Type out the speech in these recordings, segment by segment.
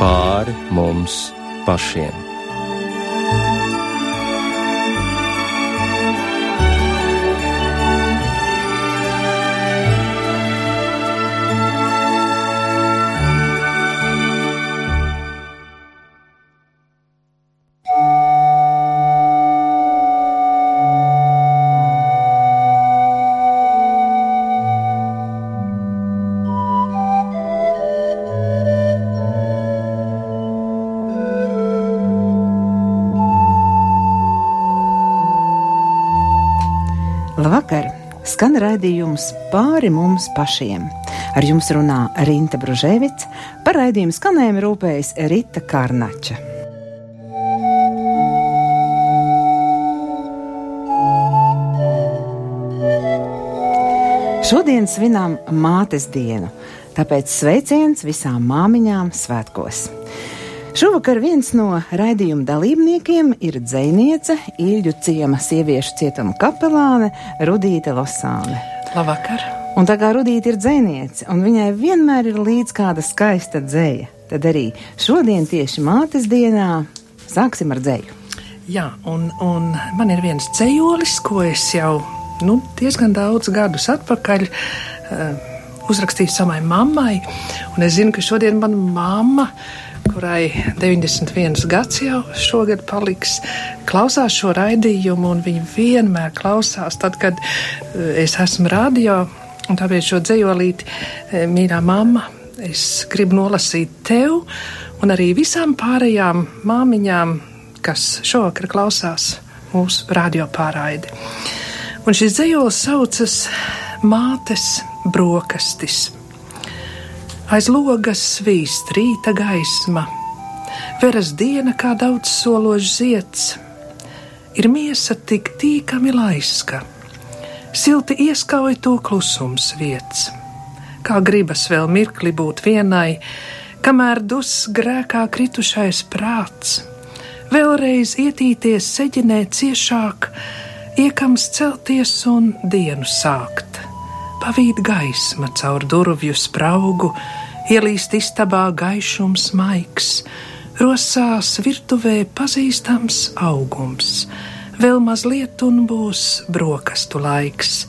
pāri mums pašiem. Raidījums pāri mums pašiem. Ar jums runā Rīta Bružēvics, par raidījumu skanējumu rūpējas Rita Kārnača. Šodien svinām mātes dienu, tāpēc sveiciens visām māmiņām svētkos. Šovakar viens no raidījuma dalībniekiem ir dzēniece, Ilģu ciema sieviešu cietuma kapelāne Rudīte Losāne. Labvakar! Un tā kā Rudīte ir dzēniece, un viņai vienmēr ir līdz kāda skaista dzēja, tad arī šodien tieši mātes dienā sāksim ar dzēju. Jā, un, un man ir viens dzējolis, ko es jau nu, diezgan daudz gadus atpakaļ uh, uzrakstīju savai mammai, un es zinu, ka šodien mana mamma kurai 91 gads jau šogad paliks, klausās šo raidījumu, un viņa vienmēr klausās, tad, kad eh, es esmu radio, un tāpēc šo dzējolīti, eh, mīļā mamma, es gribu nolasīt tev un arī visām pārējām māmiņām, kas šovakar klausās mūsu radio pārraidi. Un šis dzējols saucas Mātes brokastis. Aiz logas svīst rīta gaisma, veras diena kā daudz sološs zieds. Ir miesa tik tīkami laiska, silti ieskauj to klusums vietas. Kā gribas vēl mirkli būt vienai, kamēr dus grēkā kritušais prāts, vēlreiz ietīties seģinē ciešāk, iekams celties un dienu sākt pavīd gaisma caur durvju spraugu, ielīst istabā gaišums maigs, rosās virtuvē pazīstams augums. Vēl mazliet un būs brokastu laiks,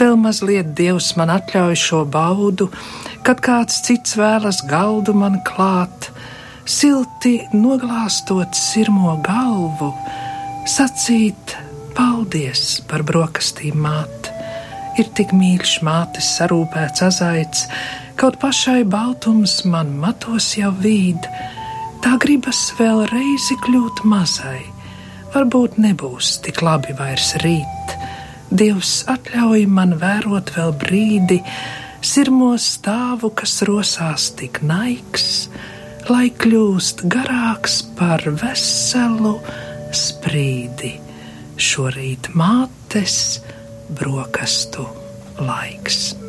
vēl mazliet dievs man atļauj šo baudu, kad kāds cits vēlas galdu man klāt, silti noglāstot sirmo galvu, sacīt paldies par brokastīm māt. Ir tik mīļš mātes sarūpēts azaids, kaut pašai baltums man matos jau vīd, tā gribas vēl reizi kļūt mazai, varbūt nebūs tik labi vairs rīt. Dievs atļauj man vērot vēl brīdi, sirmo stāvu, kas rosās tik naiks, lai kļūst garāks par veselu sprīdi. Šorīt mātes brokastu laiks.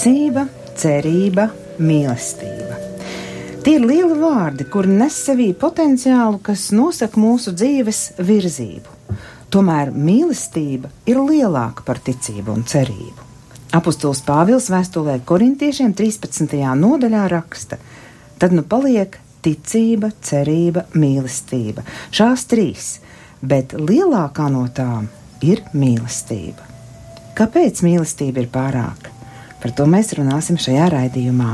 Ticība, cerība, mīlestība. Tie ir lieli vārdi, kur nes sevī potenciālu, kas nosaka mūsu dzīves virzību. Tomēr mīlestība ir lielāka par ticību un cerību. Apostols Pāvils vēstulē korintiešiem 13. nodaļā raksta: Tad nu paliek ticība, cerība, mīlestība. Šās trīs, bet lielākā no tām ir mīlestība. Kāpēc mīlestība ir pārāka? Par to mēs runāsim šajā raidījumā.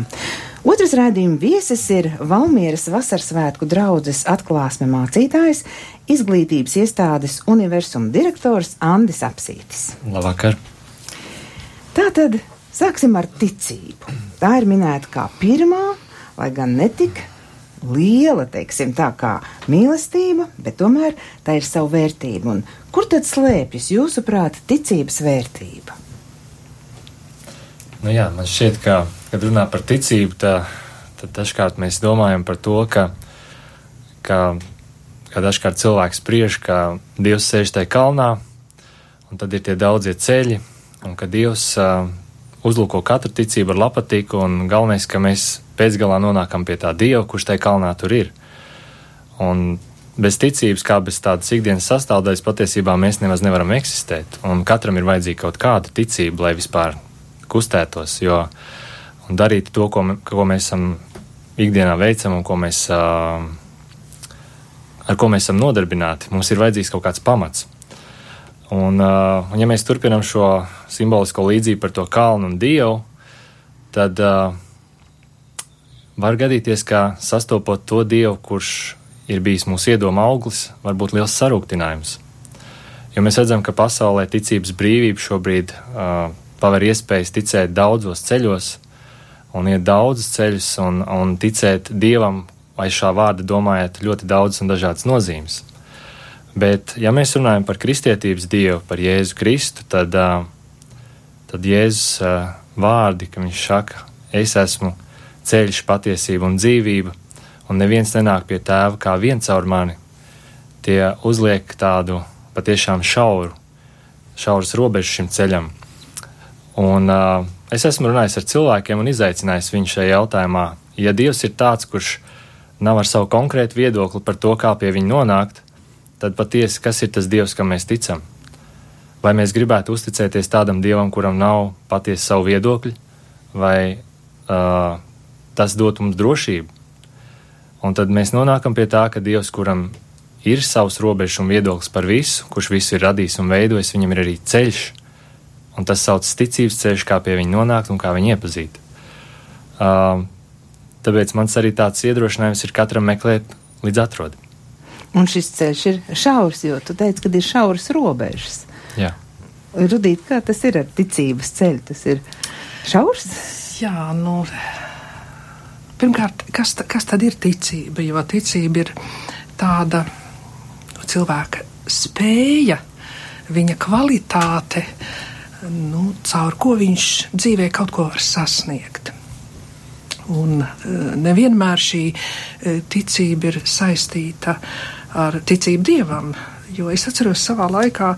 Otrs raidījuma viesis ir Valmieras Vasarsvētku draudzes atklāsme mācītājs, izglītības iestādes universuma direktors Andis Apsītis. Labvakar! Tātad sāksim ar ticību. Tā ir minēta kā pirmā, lai gan netik liela, teiksim, tā kā mīlestība, bet tomēr tā ir savu vērtību. Un kur tad slēpjas jūsuprāt ticības vērtība? Nu jā, man šķiet, ka kad runā par ticību, tā, tad dažkārt mēs domājam par to, ka, ka, ka dažkārt cilvēks spriež, ka Dievs sēž tajā kalnā, un tad ir tie daudzie ceļi, un ka Dievs uh, uzlūko katru ticību ar lapatiku, un galvenais, ka mēs pēcgalā nonākam pie tā Dieva, kurš tai kalnā tur ir. Un bez ticības, kā bez tādas ikdienas sastāvdaļas, patiesībā mēs nemaz nevaram eksistēt. Un katram ir vajadzīga kaut kāda ticība, lai vispār kustētos, jo darīt to, ko, ko mēs esam ikdienā veicam un ko mēs, ar ko mēs esam nodarbināti, mums ir vajadzīgs kaut kāds pamats. Un, un ja mēs turpinām šo simbolisko līdzību par to kalnu un dievu, tad uh, var gadīties, ka sastopot to dievu, kurš ir bijis mūsu iedoma auglis, var būt liels sarūktinājums. Jo mēs redzam, ka pasaulē ticības brīvība šobrīd uh, paver iespējas ticēt daudzos ceļos, un iet daudzus ceļus, un, un ticēt dievam, vai šā vārda domājat ļoti daudz un dažādas nozīmes. Bet, ja mēs runājam par kristietības dievu, par Jēzu Kristu, tad, tad Jēzus vārdi, ka viņš saka, es esmu ceļš, patiesība un dzīvība, un neviens nenāk pie tēva kā viens caur mani, tie uzliek tādu patiešām šauru, šauras robežu šim ceļam. Un uh, es esmu runājis ar cilvēkiem un izaicinājis viņu šajā jautājumā. Ja Dievs ir tāds, kurš nav ar savu konkrētu viedokli par to, kā pie viņa nonākt, tad patiesi, kas ir tas Dievs, kam mēs ticam? Vai mēs gribētu uzticēties tādam Dievam, kuram nav patiesi savu viedokļu, vai uh, tas dot mums drošību? Un tad mēs nonākam pie tā, ka Dievs, kuram ir savs robežs un viedoklis par visu, kurš visu ir radījis un veidojis, viņam ir arī ceļš, un tas sauc ticības ceļš, kā pie viņa nonākt un kā viņu iepazīt. Uh, tāpēc mans arī tāds iedrošinājums ir katram meklēt līdz atrodam. Un šis ceļš ir šaurs, jo tu teici, ka ir šauras robežas. Jā. Rudīt, kā tas ir ar ticības ceļu? Tas ir šaurs? Jā, nu. Pirmkārt, kas, kas tad ir ticība? Jo ticība ir tāda cilvēka spēja, viņa kvalitāte, nu, caur ko viņš dzīvē kaut ko var sasniegt. Un nevienmēr šī ticība ir saistīta ar ticību dievam. Jo es atceros, savā laikā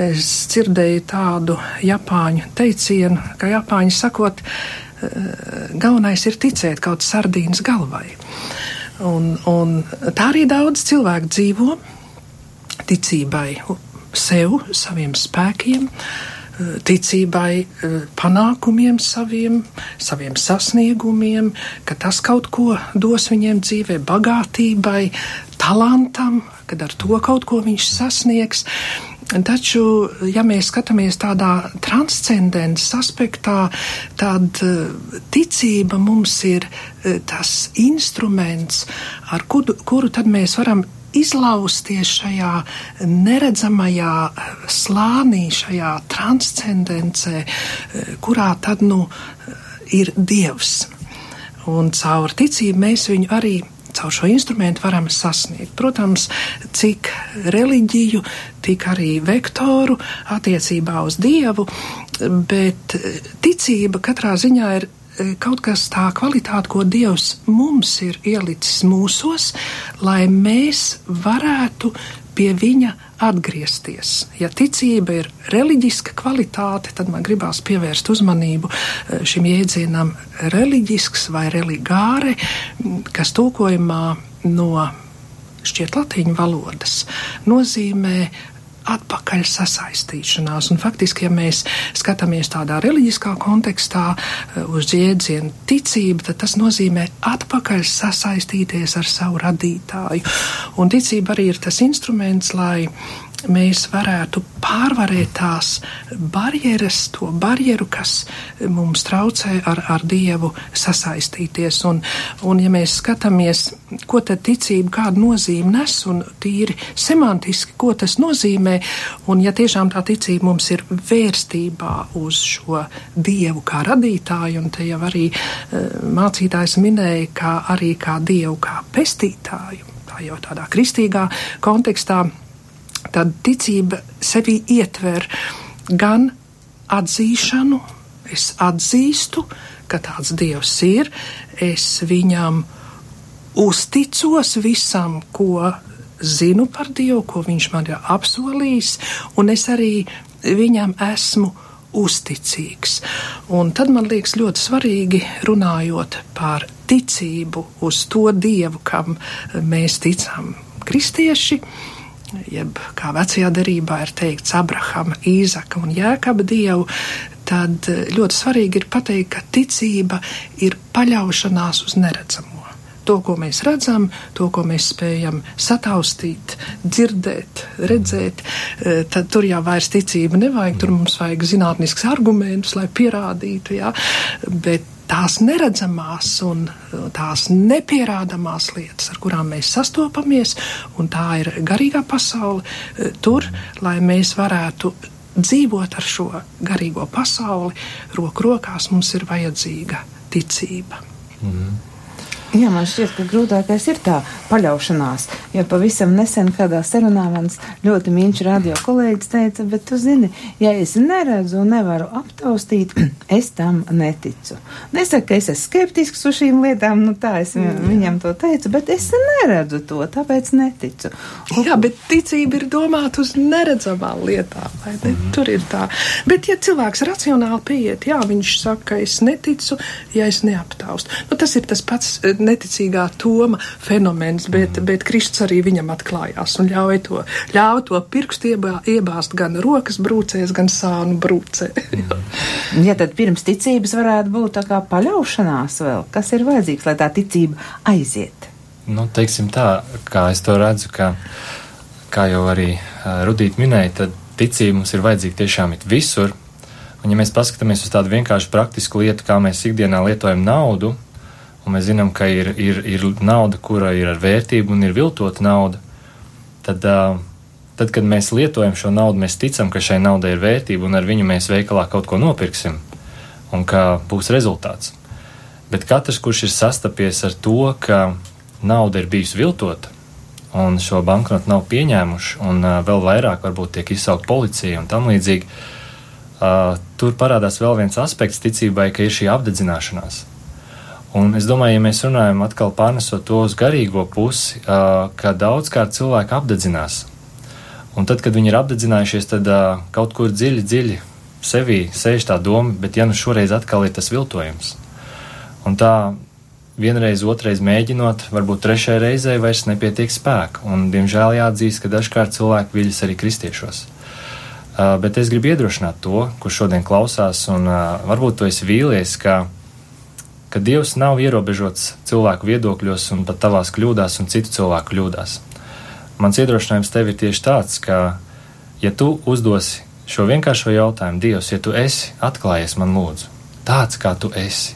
es dzirdēju tādu japāņu teicienu, ka japāņi sakot, galvenais ir ticēt kaut sardīnas galvai. Un, un tā arī daudz cilvēku dzīvo ticībai sev, saviem spēkiem, ticībai, panākumiem saviem, saviem sasniegumiem, ka tas kaut ko dos viņiem dzīvē, bagātībai, talantam, kad ar to kaut ko viņš sasniegs. Taču, ja mēs skatāmies tādā transcendences aspektā, tad eh, ticība mums ir eh, tas instruments, ar kuru, kuru tad mēs varam izlausties šajā neredzamajā slānī, šajā transcendencē, kurā tad nu ir Dievs. Un caur ticību mēs viņu arī caur šo instrumentu varam sasniegt. Protams, cik reliģiju, tik arī vektoru attiecībā uz Dievu, bet ticība katrā ziņā ir kaut kas tā kvalitāte, ko Dievs mums ir ielicis mūsos, lai mēs varētu pie viņa atgriezties. Ja ticība ir reliģiska kvalitāte, tad man gribās pievērst uzmanību eh, šim jēdzienam reliģisks vai religāre, kas tūkojumā no šķiet latīņu valodas nozīmē atpakaļ sasaistīšanās. Un faktiski, ja mēs skatāmies tādā reliģiskā kontekstā eh, uz jēdzienu ticību, tad tas nozīmē atpakaļ sasaistīties ar savu radītāju. Un ticība arī ir tas instruments, lai mēs varētu pārvarēt tās barjeras, to barjeru, kas mums traucē ar, ar Dievu sasaistīties. Un, un ja mēs skatāmies, ko tad ticība, kādu nozīmi nes, un tīri semantiski, ko tas nozīmē, un ja tiešām tā ticība mums ir vērstībā uz šo Dievu kā radītāju, un te jau arī uh, mācītājs minēja, kā arī kā Dievu kā pestītāju, tā jau tādā kristīgā kontekstā tad ticība sevi ietver gan atzīšanu, es atzīstu, ka tāds dievs ir, es viņam uzticos visam, ko zinu par Dievu, ko viņš man ir apsolījis, un es arī viņam esmu uzticīgs. Un tad man liekas ļoti svarīgi runājot par ticību uz to dievu, kam mēs ticam kristieši. Jeb kā vecajā derībā ir teikts, Abrahama, Īzaka un Jēkaba dievu, tad ļoti svarīgi ir pateikt, ka ticība ir paļaušanās uz neredzamo. To, ko mēs redzam, to, ko mēs spējam sataustīt, dzirdēt, redzēt, eh, tad tur jau vairs ticība nevajag, tur mums vajag zinātnisks argumentus, lai pierādītu, jā, bet tās neredzamās un eh, tās nepierādamās lietas, ar kurām mēs sastopamies, un tā ir garīgā pasaule, eh, tur, lai mēs varētu dzīvot ar šo garīgo pasauli, roku rokās mums ir vajadzīga ticība. Mm -hmm. Jā, man šķiet, ka grūtākais ir tā paļaušanās. Jo pavisam nesen kādā sarunā mans ļoti mīļš radio kolēģis teica, bet tu zini, ja es neredzu un nevaru aptaustīt, es tam neticu. Nesaku, ka es esmu skeptisks uz šīm lietām, nu tā es mm. viņam to teicu, bet es neredzu to, tāpēc neticu. Un, Jā, bet ticība ir domāta uz neredzamām lietām, vai ne? Mm. Tur ir tā. Bet ja cilvēks racionāli pieiet, jā, viņš saka, ka es neticu, ja es neaptaustu. Nu, tas ir tas pats neticīgā Toma fenomens, bet, mm. bet Kristus arī viņam atklājās un ļauj to, ļauj to pirkstu iebā, iebāzt gan rokas brūcēs, gan sānu brūcē. Mm. ja tad pirms ticības varētu būt tā kā paļaušanās vēl, kas ir vajadzīgs, lai tā ticība aiziet? Nu, teiksim tā, kā es to redzu, ka, kā jau arī Rudīt minēja, tad ticība mums ir vajadzīga tiešām it visur. Un, ja mēs paskatāmies uz tādu vienkāršu praktisku lietu, kā mēs ikdienā lietojam naudu, un mēs zinām, ka ir, ir, ir nauda, kura ir ar vērtību un ir viltota nauda, tad, tad, kad mēs lietojam šo naudu, mēs ticam, ka šai naudai ir vērtība un ar viņu mēs veikalā kaut ko nopirksim un ka būs rezultāts. Bet katrs, kurš ir sastapies ar to, ka nauda ir bijusi viltota, un šo banknotu nav pieņēmuši, un vēl vairāk varbūt tiek izsaukt policija un tam līdzīgi, tur parādās vēl viens aspekts ticībai, ka ir šī apdedzināšanās. Un es domāju, ja mēs runājam atkal pārnesot to uz garīgo pusi, ka daudzkārt cilvēki apdedzinās. Un tad, kad viņi ir apdedzinājušies, tad kaut kur dziļi, dziļi sevī sēž tā doma, bet ja nu šoreiz atkal ir tas viltojums. Un tā vienreiz, otrreiz mēģinot, varbūt trešajai reizei vairs nepietiek spēka. Un, diemžēl jāatzīst, ka dažkārt cilvēki viļas arī kristiešos. Uh, bet es gribu iedrošināt to, kurš šodien klausās, un uh, varbūt tu esi vīlies, ka ka Dievs nav ierobežots cilvēku viedokļos un pat tavās kļūdās un citu cilvēku kļūdās. Mans iedrošinājums tev ir tieši tāds, ka, ja tu uzdosi šo vienkāršo jautājumu, Dievs, ja tu esi atklājies man lūdzu, tāds kā tu esi,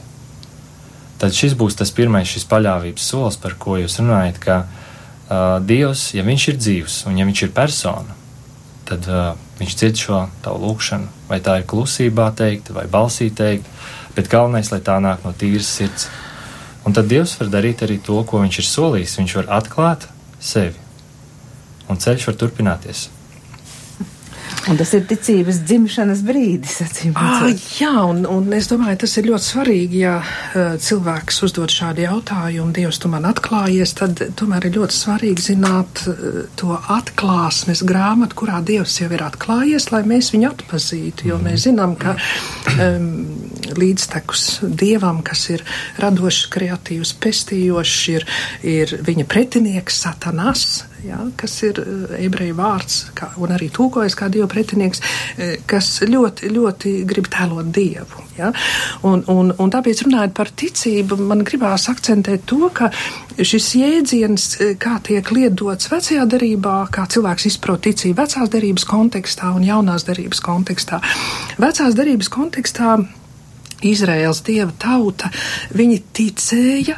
tad šis būs tas pirmais šis paļāvības solis, par ko jūs runājat, ka uh, Dievs, ja viņš ir dzīvs un ja viņš ir persona, tad uh, viņš dzird šo tavu lūgšanu, vai tā ir klusībā teikt, vai balsī teikt, bet galvenais, lai tā nāk no tīras sirds. Un tad Dievs var darīt arī to, ko Viņš ir solījis. Viņš var atklāt sevi, un ceļš var turpināties. Un tas ir ticības dzimšanas brīdis, acīm redzot. Jā, un, un es domāju, tas ir ļoti svarīgi, ja uh, cilvēks uzdod šādu jautājumu, Dievs, tu man atklājies, tad tomēr ir ļoti svarīgi zināt uh, to atklāsmes grāmatu, kurā Dievs jau ir atklājies, lai mēs viņu atpazītu, jo mēs zinām, ka um, līdztekus Dievam, kas ir radošs, kreatīvs, pestījošs, ir, ir viņa pretinieks Satanas, ja, kas ir eh, ebreju vārds, kā, un arī tūkojas kā Dieva pretinieks, eh, kas ļoti, ļoti grib tēlot Dievu. Ja? Un, un, un tāpēc runājot par ticību, man gribās akcentēt to, ka šis jēdziens, eh, kā tiek lietots vecajā derībā, kā cilvēks izprot ticību vecās derības kontekstā un jaunās derības kontekstā. Vecās derības kontekstā Izraels dieva tauta, viņi ticēja,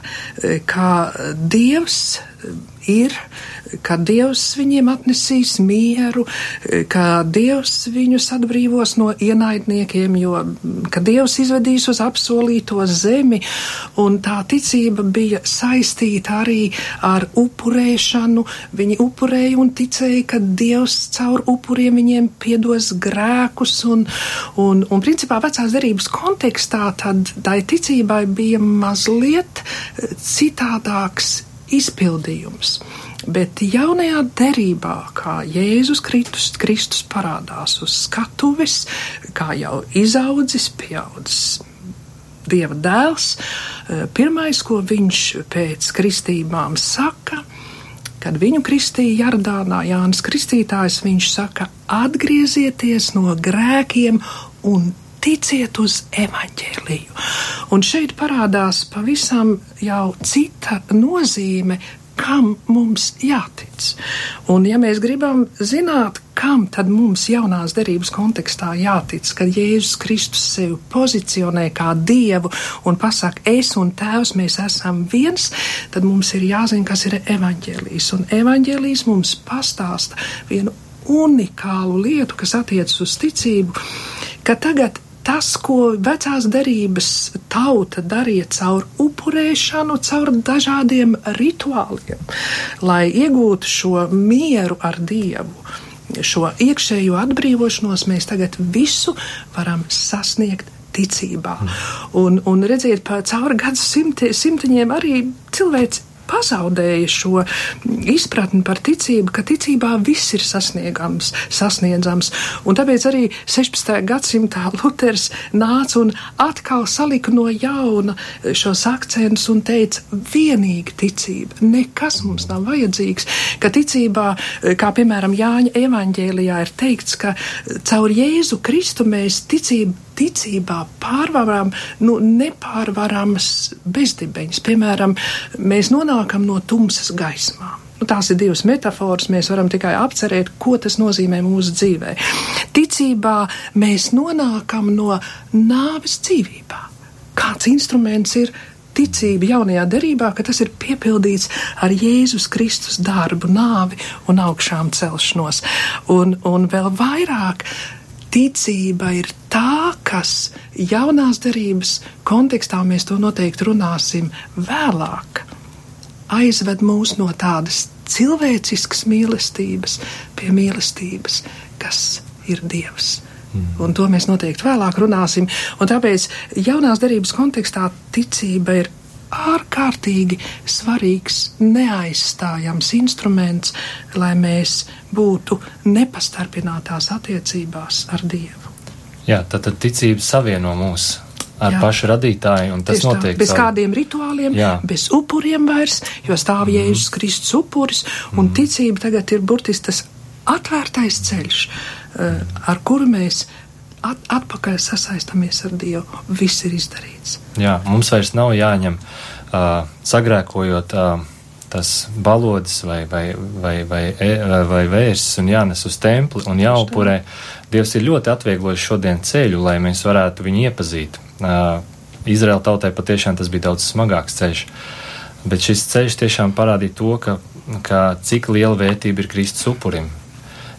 ka Dievs ir ka Dievs viņiem atnesīs mieru, ka Dievs viņus atbrīvos no ienaidniekiem, jo, ka Dievs izvedīs uz apsolīto zemi, un tā ticība bija saistīta arī ar upurēšanu. Viņi upurēja un ticēja, ka Dievs caur upuriem viņiem piedos grēkus, un, un, un principā vecās derības kontekstā tad tai ticībai bija mazliet citādāks izpildījums. Bet jaunajā derībā, kā Jēzus Kristus, Kristus parādās uz skatuves, kā jau izaudzis, pieaudzis Dieva dēls, eh, pirmais, ko viņš pēc kristībām saka, kad viņu kristīja Jardānā Jānis Kristītājs, viņš saka, atgriezieties no grēkiem un ticiet uz evaņģēliju. Un šeit parādās pavisam jau cita nozīme, kam mums jātic. Un ja mēs gribam zināt, kam tad mums jaunās derības kontekstā jātic, kad Jēzus Kristus sevi pozicionē kā Dievu un pasaka, es un Tēvs mēs esam viens, tad mums ir jāzina, kas ir evaņģēlijas. Un evaņģēlijas mums pastāsta vienu unikālu lietu, kas attiecas uz ticību, ka tagad tas, ko vecās derības tauta darīja caur upurēšanu, caur dažādiem rituāliem, lai iegūtu šo mieru ar Dievu. Šo iekšējo atbrīvošanos mēs tagad visu varam sasniegt ticībā. Un, un redziet, cauri gadsimtiņiem arī cilvēks pazaudēja šo izpratni par ticību, ka ticībā viss ir sasniegams, sasniedzams. Un tāpēc arī 16. gadsimtā Luters nāca un atkal salika no jauna šos akcentus un teica, vienīgi ticība, nekas mums nav vajadzīgs, ka ticībā, kā piemēram Jāņa evaņģēlijā ir teikts, ka caur Jēzu Kristu mēs ticību ticībā pārvaram nu, nepārvaramas bezdibeņas. Piemēram, mēs nonākam no tumsas gaismām. Nu, tās ir divas metafāras, mēs varam tikai apcerēt, ko tas nozīmē mūsu dzīvē. Ticībā mēs nonākam no nāves dzīvībā. Kāds instruments ir ticība jaunajā derībā, ka tas ir piepildīts ar Jēzus Kristus darbu, nāvi un augšām celšanos. Un, un vēl vairāk ticība ir tā, kas jaunās derības kontekstā mēs to noteikti runāsim vēlāk, aizved mūs no tādas cilvēciskas mīlestības pie mīlestības, kas ir Dievs. Mm. Un to mēs noteikti vēlāk runāsim. Un tāpēc jaunās derības kontekstā ticība ir ārkārtīgi svarīgs, neaizstājams instruments, lai mēs būtu nepastarpinātās attiecībās ar Dievu. Jā, tad, tad ticība savieno mūs ar jā. pašu radītāju, un tas Tieši notiek. Tā, bez savu... kādiem rituāliem, jā. bez upuriem vairs, jo stāv mm. Jēzus Kristus upuris, un mm. ticība tagad ir burtiski tas atvērtais ceļš, uh, ar kuru mēs at, atpakaļ sasaistamies ar Dievu. Viss ir izdarīts. Jā, mums vairs nav jāņem uh, sagrēkojot. Uh, tas balodis vai, vai, vai, vai, e, vai vērsis un jānes uz templi un jāupurē. Dievs ir ļoti atvieglojis šodien ceļu, lai mēs varētu viņu iepazīt. Uh, Izraēla tautai patiešām tas bija daudz smagāks ceļš. Bet šis ceļš tiešām parādīja to, ka, ka cik liela vērtība ir Kristus upurim,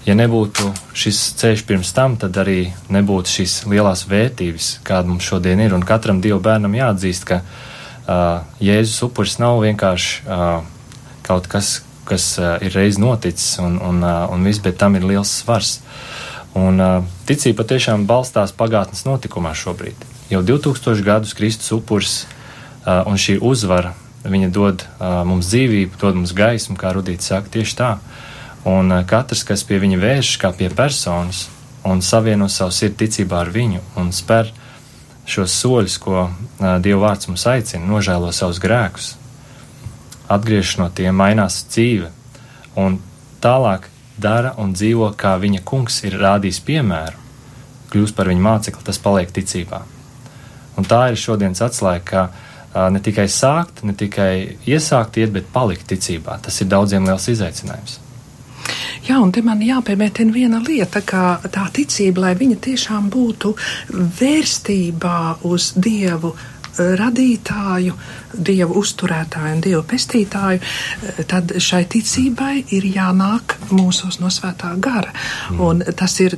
ja nebūtu šis ceļš pirms tam, tad arī nebūtu šīs lielās vērtības, kāda mums šodien ir. Un katram Dieva bērnam jāatzīst, ka uh, Jēzus upuris nav vienkārši uh, kaut kas, kas uh, ir reiz noticis, un, un, uh, un viss, bet tam ir liels svars. Un uh, ticība patiešām balstās pagātnes notikumā šobrīd. Jau 2000 gadus Kristus upuris uh, un šī uzvara, viņa dod uh, mums dzīvību, dod mums gaismu, kā Rudīts saka, tieši tā. Uh, Un eh, katrs, kas pie viņa vēršas kā pie personas un savieno savu sirdi ticībā ar viņu un spēr šos soļus, ko uh, Dieva vārds mums aicina, nožēlo savus grēkus, atgriežas no tiem, mainās dzīve un tālāk dara un dzīvo, kā viņa kungs ir rādījis piemēru, kļūst par viņa mācekli, tas paliek ticībā. Un tā ir šodienas atslēga, ka uh, ne tikai sākt, ne tikai iesākt iet, bet palikt ticībā. Tas ir daudziem liels izaicinājums. Jā, un te man jāpiemētina viena lieta, ka tā ticība, lai viņa tiešām būtu vērstībā uz Dievu radītāju, dievu uzturētāju un dievu pestītāju, tad šai ticībai ir jānāk mūsos no svētā gara. Mm. Un tas ir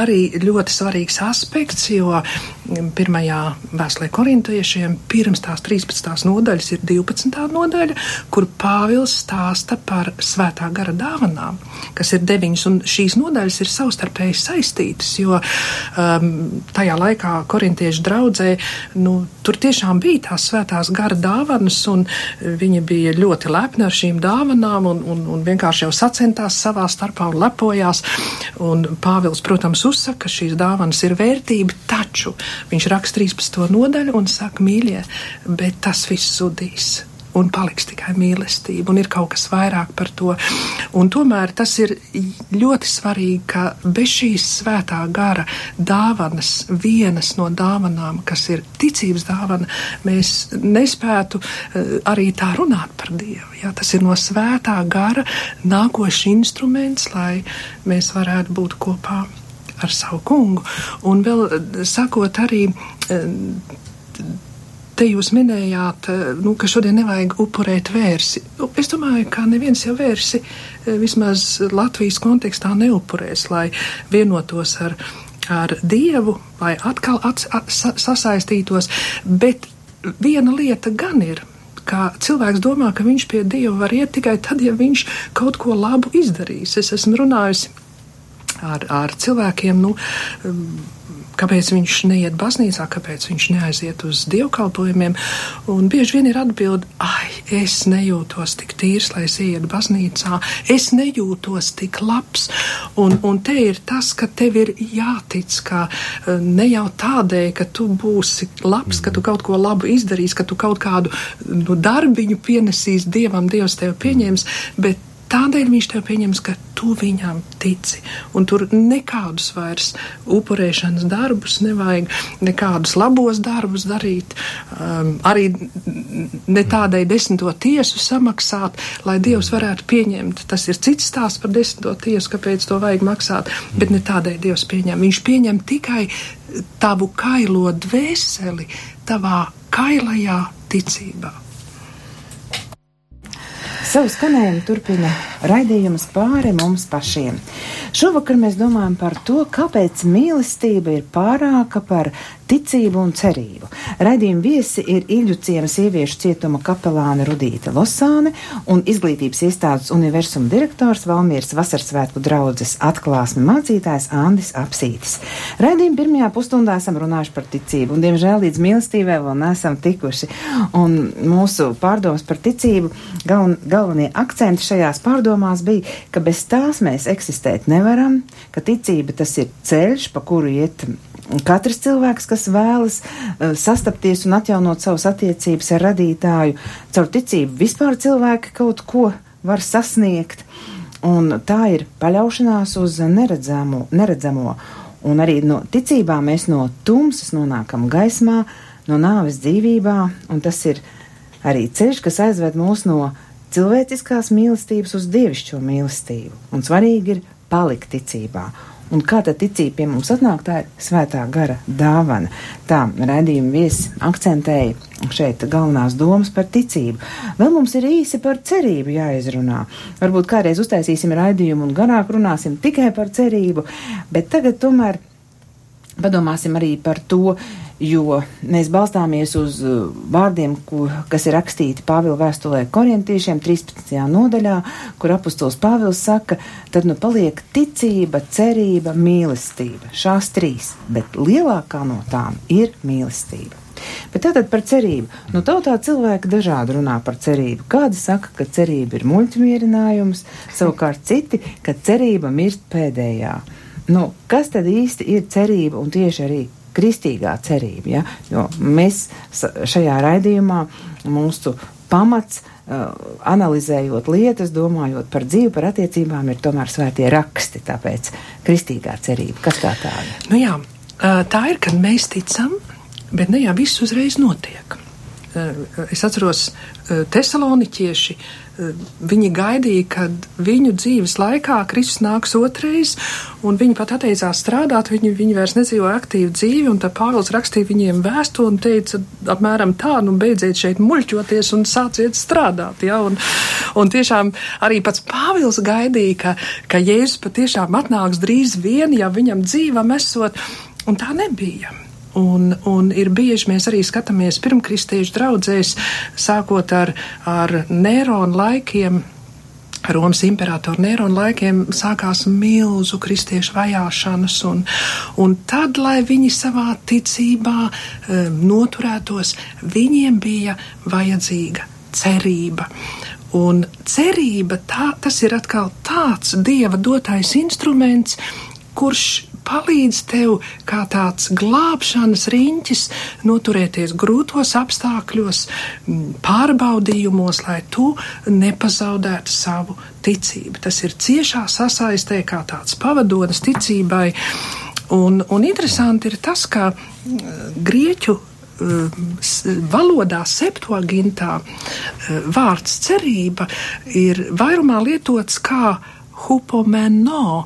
arī ļoti svarīgs aspekts, jo mm, pirmajā vēstulē korintiešiem pirms tās 13. nodaļas ir 12. nodaļa, kur Pāvils stāsta par svētā gara dāvanām, kas ir deviņas, un šīs nodaļas ir savstarpēji saistītas, jo um, tajā laikā korintiešu draudzē, nu, tur tiešām bija tās svētās gara dāvanas, un viņi bija ļoti lepni ar šīm dāvanām, un, un, un vienkārši jau sacentās savā starpā un lepojās, un Pāvils, protams, uzsaka, ka šīs dāvanas ir vērtība, taču viņš raksta 13. nodaļu un saka, mīļie, bet tas viss zudīs un paliks tikai mīlestība, un ir kaut kas vairāk par to. Un tomēr tas ir ļoti svarīgi, ka bez šīs svētā gara dāvanas, vienas no dāvanām, kas ir ticības dāvana, mēs nespētu uh, arī tā runāt par Dievu. Jā, tas ir no svētā gara nākošs instruments, lai mēs varētu būt kopā ar savu kungu. Un vēl eh, sakot arī. Uh, Te jūs minējāt, eh, nu, ka šodien nevajag upurēt vērsi. Nu, es domāju, ka neviens jau vērsi eh, vismaz Latvijas kontekstā neupurēs, lai vienotos ar, ar Dievu, lai atkal at, at, sasaistītos. Bet viena lieta gan ir, ka cilvēks domā, ka viņš pie Dieva var iet tikai tad, ja viņš kaut ko labu izdarīs. Es esmu runājusi ar, ar cilvēkiem, nu, kāpēc viņš neiet baznīcā, kāpēc viņš neaiziet uz dievkalpojumiem. Un bieži vien ir atbildi, ai, es nejūtos tik tīrs, lai es ietu baznīcā, es nejūtos tik labs. Un, un te ir tas, ka tev ir jātic, ka e, ne jau tādēļ, ka tu būsi labs, ka tu kaut ko labu izdarīsi, ka tu kaut kādu nu, darbiņu pienesīsi dievam, dievs tev pieņems, bet Tādēļ viņš tev pieņems, ka tu viņam tici. Un tur nekādus vairs upurēšanas darbus nevajag, nekādus labos darbus darīt, um, arī ne tādai desmito tiesu samaksāt, lai Dievs varētu pieņemt. Tas ir cits stāsts par desmito tiesu, kāpēc to vajag maksāt, bet ne tādai Dievs pieņem. Viņš pieņem tikai tavu kailo dvēseli, tavā kailajā ticībā. Savu skanējumu turpina raidījums pāri mums pašiem. Šovakar mēs domājam par to, kāpēc mīlestība ir pārāka par ticību un cerību. Raidījuma viesi ir Ilģu ciema sieviešu cietuma kapelāne Rudīta Losāne un izglītības iestādes universuma direktors Valmieras Vasarsvētku draudzes atklāsmi mācītājs Andis Apsītis. Raidījuma pirmajā pusstundā esam runājuši par ticību un, diemžēl, līdz mīlestībai vēl neesam tikuši. Un mūsu pārdomas par ticību galven, galvenie akcenti šajās pārdomās bija, ka bez tās mēs eksistēt nevaram, ka ticība tas ir ceļš, pa kuru iet katrs cilvēks, kas vēlas uh, sastapties un atjaunot savas attiecības ar radītāju, caur ticību vispār cilvēki kaut ko var sasniegt. Un tā ir paļaušanās uz neredzamo, neredzamo. Un arī no ticībā mēs no tumsas nonākam gaismā, no nāves dzīvībā, un tas ir arī ceļš, kas aizved mūs no cilvēciskās mīlestības uz dievišķo mīlestību. Un svarīgi ir palikt ticībā. Un kā tā ticība pie mums atnāk, tā ir svētā gara dāvana. Tā raidījuma viesi akcentēja šeit galvenās domas par ticību. Vēl mums ir īsi par cerību jāizrunā. Varbūt kādreiz uztaisīsim raidījumu un garāk runāsim tikai par cerību, bet tagad tomēr padomāsim arī par to, jo mēs balstāmies uz uh, vārdiem, ku, kas ir rakstīti Pāvila vēstulē korintiešiem 13. nodaļā, kur apustuls Pāvils saka, tad nu paliek ticība, cerība, mīlestība. Šās trīs, bet lielākā no tām ir mīlestība. Bet tātad par cerību. Nu, tautā cilvēki dažādi runā par cerību. Kādi saka, ka cerība ir muļķmierinājums, savukārt citi, ka cerība mirst pēdējā. Nu, kas tad īsti ir cerība un tieši arī kristīgā cerība. Ja? Jo mēs šajā raidījumā mūsu pamats, uh, analizējot lietas, domājot par dzīvi, par attiecībām, ir tomēr svētie raksti. Tāpēc kristīgā cerība, kas tā tāda? Nu jā, tā ir, kad mēs ticam, bet ne jau viss uzreiz notiek. es atceros, tesaloniķieši viņi gaidīja, kad viņu dzīves laikā Kristus nāks otrais, un viņi pat atteicās strādāt, viņi, viņi vairs nedzīvo aktīvu dzīvi, un tad Pāvils rakstīja viņiem vēstuli un teica apmēram tā, nu beidziet šeit muļķoties un sāciet strādāt, ja, un, un tiešām arī pats Pāvils gaidīja, ka, ka Jēzus patiešām atnāks drīz vien, ja viņam dzīvam esot, un tā nebija. Un, un ir bieži mēs arī skatāmies pirmkristiešu draudzēs, sākot ar, ar Nērona laikiem. Romas imperatora Nērona laikiem sākās milzu kristiešu vajāšanas, un, un tad, lai viņi savā ticībā um, noturētos, viņiem bija vajadzīga cerība. Un cerība, tā, tas ir atkal tāds dieva dotais instruments, kurš palīdz tev kā tāds glābšanas riņķis noturēties grūtos apstākļos, pārbaudījumos, lai tu nepazaudētu savu ticību. Tas ir ciešā sasaistē kā tāds pavadonis ticībai. Un, un interesanti ir tas, ka grieķu valodā, septuagintā vārds cerība ir vairumā lietots kā hupomeno,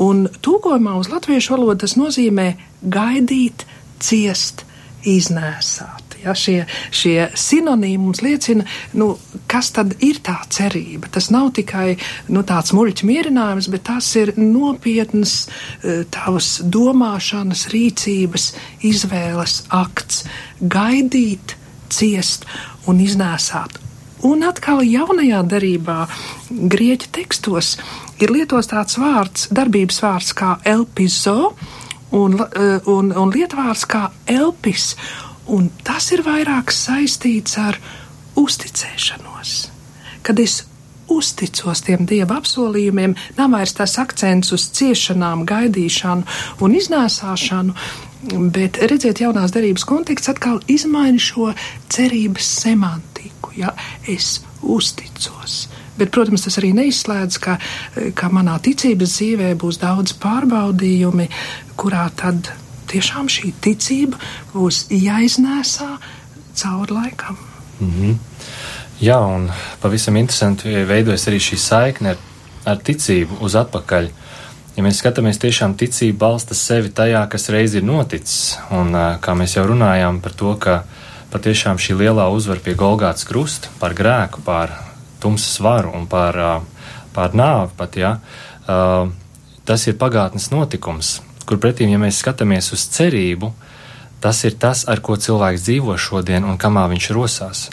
Un tūkojumā uz latviešu valodu tas nozīmē gaidīt, ciest, iznēsāt. Ja, šie, šie sinonīmi mums liecina, nu, kas tad ir tā cerība. Tas nav tikai nu, tāds muļķis mierinājums, bet tas ir nopietns eh, tavas domāšanas, rīcības, izvēles akts - gaidīt, ciest un iznēsāt. Un atkal jaunajā darbā, grieķu tekstos, ir lietots tāds vārds, darbības vārds kā elpizo un, eh, un, un lietvārds kā elpis. Un tas ir vairāk saistīts ar uzticēšanos. Kad es uzticos tiem dieva apsolījumiem, nav vairs tas akcents uz ciešanām, gaidīšanu un iznēsāšanu, bet redziet, jaunās derības konteksts atkal izmaina šo cerības semantiku. Ja? Es uzticos. Bet, protams, tas arī neizslēdz, ka, ka manā ticības dzīvē būs daudz pārbaudījumi, kurā tad tiešām šī ticība būs jāiznēsā cauri laikam. Mm -hmm. Jā, un pavisam interesanti veidojas arī šī saikne ar, ar ticību uz atpakaļ. Ja mēs skatāmies, tiešām ticība balsta sevi tajā, kas reiz ir noticis, un kā mēs jau runājām par to, ka patiešām šī lielā uzvara pie Golgātas krusta par grēku, pār tumsas varu un par, par nāvi pat, ja, tas ir pagātnes notikums, kur pretīm, ja mēs skatāmies uz cerību, tas ir tas, ar ko cilvēks dzīvo šodien un kamā viņš rosās.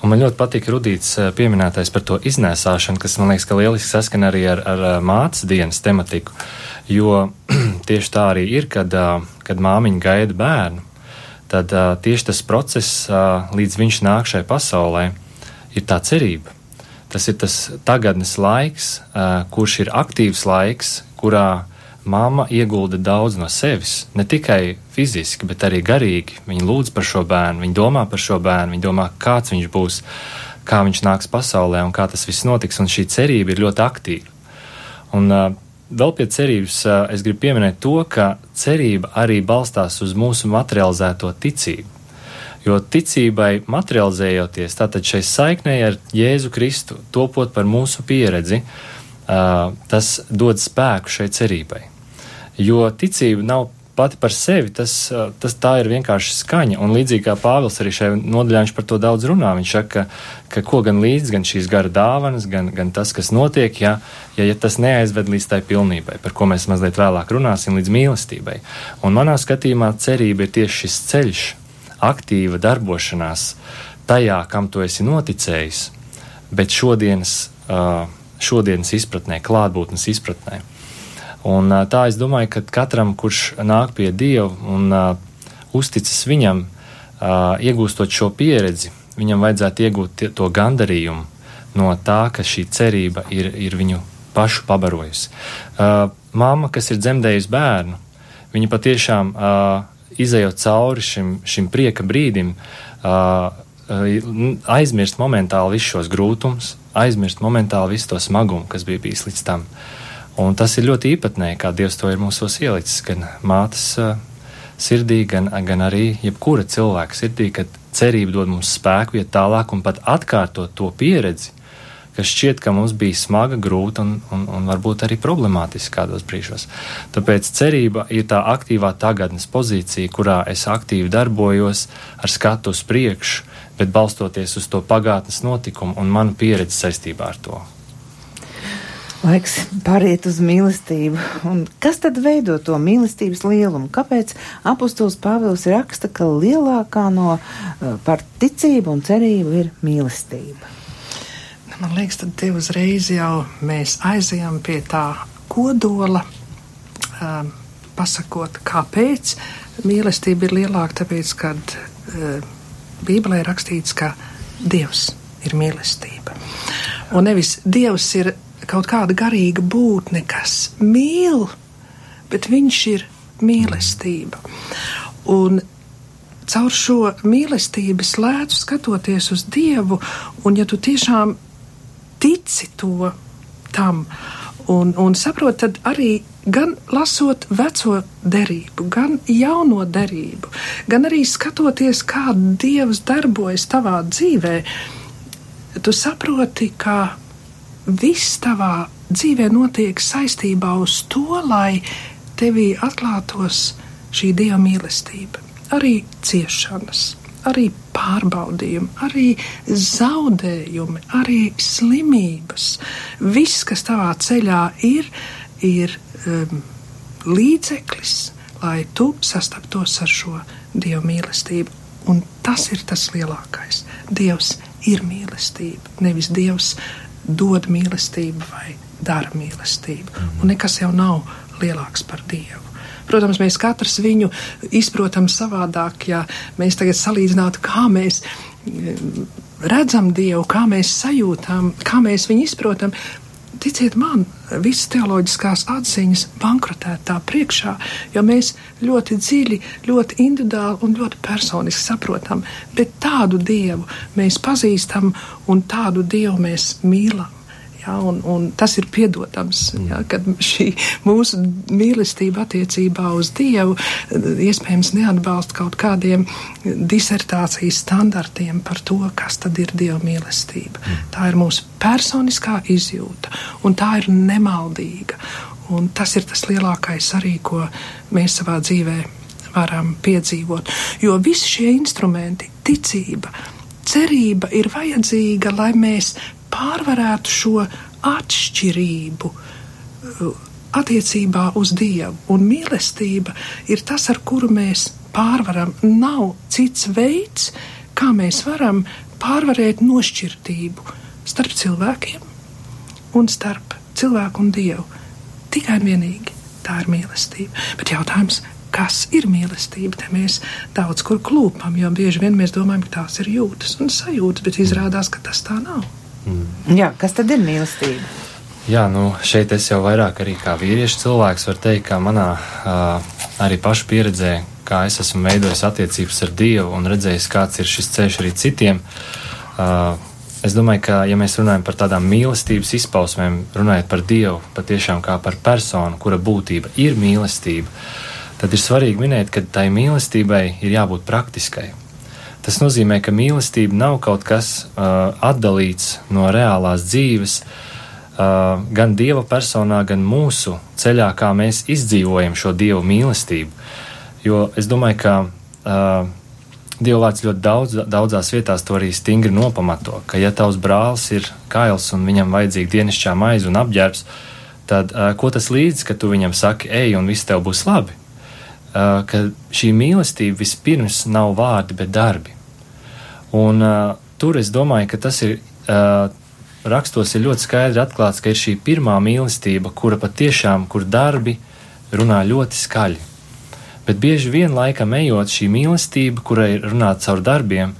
Un man ļoti patīk Rudīts pieminētais par to iznēsāšanu, kas man liekas, ka lieliski saskan arī ar, ar mācas dienas tematiku. Jo tieši tā arī ir, kad, kad māmiņa gaida bērnu, tad tieši tas process, līdz viņš nāk šai pasaulē, ir tā cerība. Tas ir tas tagadnes laiks, kurš ir aktīvs laiks, kurā mamma iegulda daudz no sevis. Ne tikai fiziski, bet arī garīgi. Viņa lūdz par šo bērnu, viņa domā par šo bērnu, viņa domā, kāds viņš būs, kā viņš nāks pasaulē un kā tas viss notiks. Un šī cerība ir ļoti aktīva. Un, uh, vēl pie cerības uh, es gribu pieminēt to, ka cerība arī balstās uz mūsu materializēto ticību. Jo ticībai materializējoties, tātad šai saiknei ar Jēzu Kristu, topot par mūsu pieredzi, tas dod spēku šai cerībai. Jo ticība nav pati par sevi, tas, tas tā ir vienkārši skaņa. Un līdzīgi kā Pāvils arī šajā nodaļā par to daudz runā, viņš saka, ka, ka ko gan līdz, gan šīs gara dāvanas, gan, gan tas, kas notiek, ja, ja, ja tas neaizved līdz tai pilnībai, par ko mēs mazliet vēlāk runāsim, līdz mīlestībai. Un manā skatījumā cerība ir tieši šis ceļš, aktīva darbošanās tajā, kam tu esi noticējis, bet šodienas, šodienas izpratnē, klātbūtnes izpratnē. Un tā es domāju, ka katram, kurš nāk pie Dieva un uzticas viņam, iegūstot šo pieredzi, viņam vajadzētu iegūt to gandarījumu no tā, ka šī cerība ir, ir viņu pašu pabarojusi. Māma, kas ir dzemdējusi bērnu, viņa patiešām izējot cauri šim, šim prieka brīdim, uh, aizmirst momentāli visus šos grūtumus, aizmirst momentāli visu to smagumu, kas bija bijis līdz tam. Un tas ir ļoti īpatnēji, kā Dievs to ir mūsos ielicis, kad mātes uh, sirdī, gan, gan arī jebkura cilvēka sirdī, ka cerība dod mums spēku iet tālāk un pat atkārtot to pieredzi, kas šķiet, ka mums bija smaga, grūta un, un, un varbūt arī problemātiska kādos brīžos. Tāpēc cerība ir tā aktīvā tagadnes pozīcija, kurā es aktīvi darbojos ar skatu uz priekšu, bet balstoties uz to pagātnes notikumu un manu pieredzi saistībā ar to. Laiks pāriet uz mīlestību. Un kas tad veido to mīlestības lielumu? Kāpēc apustulis Pāvils raksta, ka lielākā no uh, par ticību un cerību ir mīlestība? Man liekas, tad te uzreiz jau mēs aizejam pie tā kodola, um, pasakot, kāpēc mīlestība ir lielāka, tāpēc, kad uh, Bībelē ir rakstīts, ka Dievs ir mīlestība. Un nevis Dievs ir kaut kāda garīga būtne, kas mīl, bet viņš ir mīlestība. Un caur šo mīlestības lētu skatoties uz Dievu, un ja tu tiešām tici to tam, un, un saproti, tad arī gan lasot veco derību, gan jauno derību, gan arī skatoties, kā Dievs darbojas tavā dzīvē, tu saproti, ka viss tavā dzīvē notiek saistībā uz to, lai tevī atklātos šī dieva mīlestība. Arī ciešanas, arī pārbaudījumi, arī zaudējumi, arī slimības. Viss, kas tavā ceļā ir, ir um, līdzeklis, lai tu sastaptos ar šo dievu mīlestību. Un tas ir tas lielākais. Dievs ir mīlestība, nevis Dievs dod mīlestību vai dara mīlestību. Un nekas jau nav lielāks par Dievu. Protams, mēs katrs viņu izprotam savādāk, ja mēs tagad salīdzinātu, kā mēs mm, redzam Dievu, kā mēs sajūtam, kā mēs viņu izprotam. Ticiet man, visas teoloģiskās atziņas bankrotēt tā priekšā, jo mēs ļoti dziļi, ļoti individuāli un ļoti personiski saprotam, bet tādu dievu mēs pazīstam un tādu dievu mēs mīlam. Ja, un, un tas ir piedodams, ja, kad šī mūsu mīlestība attiecībā uz Dievu iespējams neatbalsta kaut kādiem disertācijas standartiem par to, kas tad ir Dieva mīlestība. Tā ir mūsu personiskā izjūta, un tā ir nemaldīga. Un tas ir tas lielākais arī, ko mēs savā dzīvē varam piedzīvot. Jo visi šie instrumenti, ticība, cerība ir vajadzīga, lai mēs pārvarētu šo atšķirību uh, attiecībā uz Dievu. Un mīlestība ir tas, ar kuru mēs pārvaram. Nav cits veids, kā mēs varam pārvarēt nošķirtību starp cilvēkiem un starp cilvēku un Dievu. Tikai un vienīgi tā ir mīlestība. Bet jautājums, kas ir mīlestība? Te mēs daudz kur klūpam, jo bieži vien mēs domājam, ka tās ir jūtas un sajūtas, bet izrādās, ka tas tā nav. Mm. Jā, kas tad ir mīlestība? Jā, nu šeit es jau vairāk arī kā vīriešu cilvēks varu teikt, ka manā uh, arī pašu pieredzē, kā es esmu veidojis attiecības ar Dievu un redzējis, kāds ir šis ceļš arī citiem. Uh, es domāju, ka, ja mēs runājam par tādām mīlestības izpausmēm, runājot par Dievu, patiešām kā par personu, kura būtība ir mīlestība, tad ir svarīgi minēt, ka tai mīlestībai ir jābūt praktiskai. Tas nozīmē, ka mīlestība nav kaut kas uh, atdalīts no reālās dzīves, uh, gan dieva personā, gan mūsu ceļā, kā mēs izdzīvojam šo dievu mīlestību. Jo es domāju, ka uh, Dieva vārds ļoti daudz, daudzās vietās to arī stingri nopamato, ka ja tavs brālis ir kails un viņam vajadzīga dienasčā maize un apģērbs, tad uh, ko tas līdz, ka tu viņam saki, ej, un viss tev būs labi? Uh, ka šī mīlestība vispirms nav vārdi, bet darbi. Un uh, tur es domāju, ka tas ir. Uh, Rakstos ir ļoti skaidri atklāts, ka ir šī pirmā mīlestība, kura patiešām, kur darbi runā ļoti skaļi. Bet bieži vien laikam ejot šī mīlestība, kurai ir runāta caur darbiem,